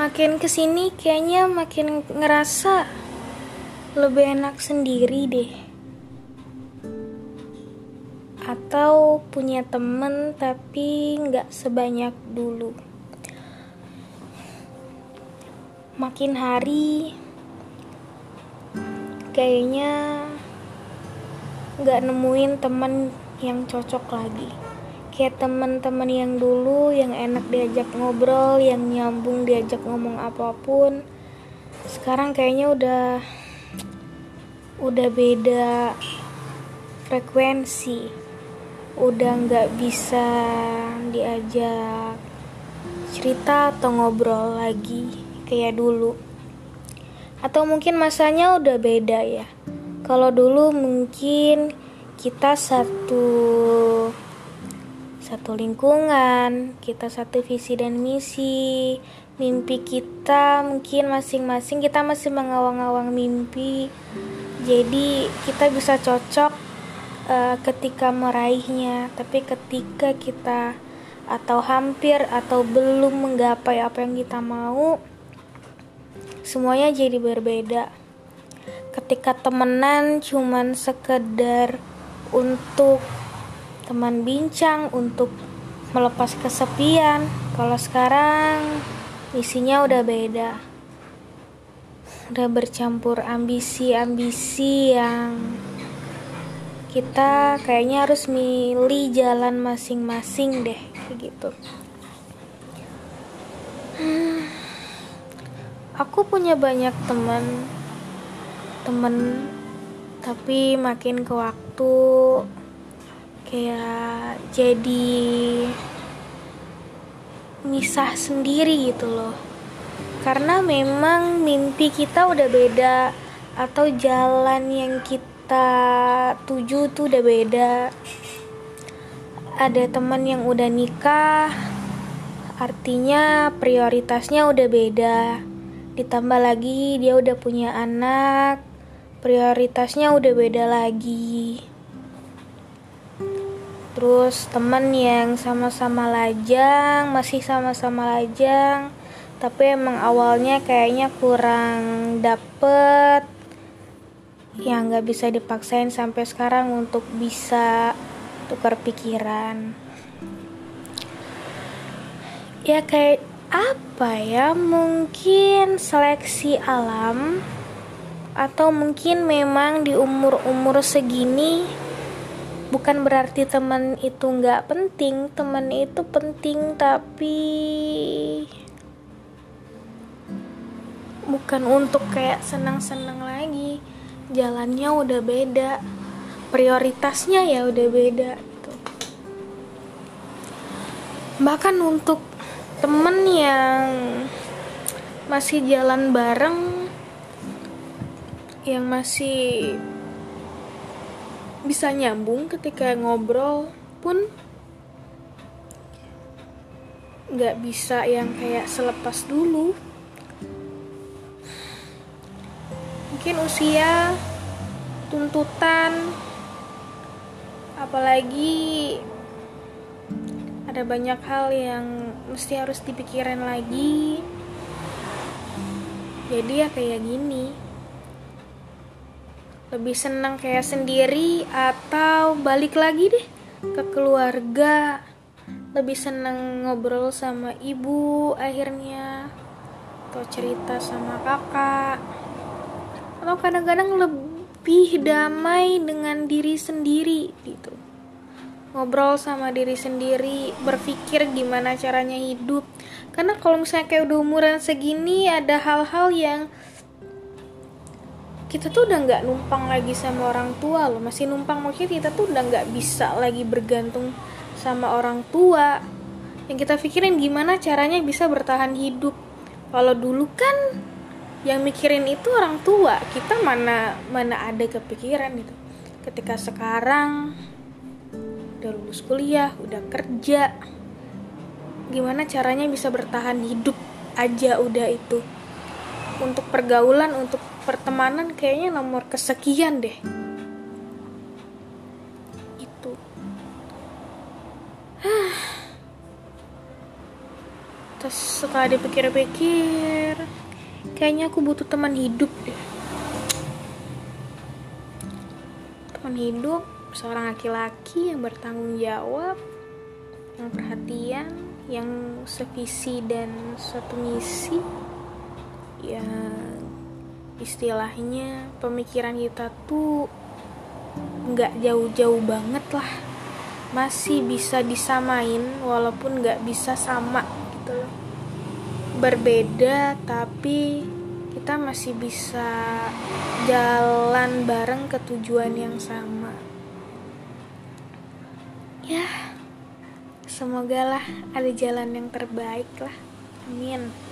makin ke sini kayaknya makin ngerasa lebih enak sendiri deh. Atau punya temen tapi nggak sebanyak dulu. Makin hari kayaknya nggak nemuin temen yang cocok lagi kayak teman-teman yang dulu yang enak diajak ngobrol yang nyambung diajak ngomong apa pun. Sekarang kayaknya udah udah beda frekuensi. Udah nggak bisa diajak cerita atau ngobrol lagi kayak dulu. Atau mungkin masanya udah beda ya. Kalau dulu mungkin kita satu satu lingkungan, kita satu visi dan misi, mimpi kita mungkin masing-masing kita masih mengawang-awang mimpi. Jadi kita bisa cocok uh, ketika meraihnya, tapi ketika kita atau hampir atau belum menggapai apa yang kita mau, semuanya jadi berbeda. Ketika temenan cuman sekedar untuk teman bincang untuk melepas kesepian. Kalau sekarang misinya udah beda. Udah bercampur ambisi-ambisi yang kita kayaknya harus milih jalan masing-masing deh gitu. Hmm, aku punya banyak teman temen tapi makin ke waktu kayak jadi misah sendiri gitu loh. Karena memang mimpi kita udah beda atau jalan yang kita tuju tuh udah beda. Ada teman yang udah nikah artinya prioritasnya udah beda. Ditambah lagi dia udah punya anak prioritasnya udah beda lagi terus temen yang sama-sama lajang masih sama-sama lajang tapi emang awalnya kayaknya kurang dapet yang nggak bisa dipaksain sampai sekarang untuk bisa tukar pikiran. Ya kayak apa ya mungkin seleksi alam atau mungkin memang di umur-umur segini bukan berarti teman itu nggak penting teman itu penting tapi bukan untuk kayak senang-senang lagi. Jalannya udah beda prioritasnya ya udah beda gitu. Bahkan untuk temen yang masih jalan bareng yang masih bisa nyambung ketika ngobrol pun nggak bisa yang kayak selepas dulu. Mungkin usia tuntutan apalagi ada banyak hal yang mesti harus dipikirin lagi. Jadi ya kayak gini lebih senang kayak sendiri atau balik lagi deh ke keluarga. Lebih senang ngobrol sama ibu akhirnya atau cerita sama kakak. Atau kadang-kadang lebih damai dengan diri sendiri gitu. Ngobrol sama diri sendiri berpikir gimana caranya hidup. Karena kalau misalnya kayak udah umuran segini ada hal-hal yang kita tuh udah nggak numpang lagi sama orang tua loh. Masih numpang maksudnya kita tuh udah nggak bisa lagi bergantung sama orang tua. Yang kita pikirin gimana caranya bisa bertahan hidup. Kalau dulu kan yang mikirin itu orang tua. Kita mana mana ada kepikiran itu ketika sekarang udah lulus kuliah udah kerja gimana caranya bisa bertahan hidup aja udah itu untuk pergaulan untuk pertemanan kayaknya nomor kesekian deh. Itu. Terus setelah dipikir-pikir kayaknya aku butuh teman hidup deh. Teman hidup seorang laki-laki yang bertanggung jawab yang perhatian yang sevisi dan satu misi istilahnya pemikiran kita tuh nggak jauh-jauh banget lah. Masih bisa disamain walaupun nggak bisa sama gitu loh. Berbeda tapi kita masih bisa jalan bareng ke tujuan yang sama. Ya semoga lah ada jalan yang terbaik lah. Amin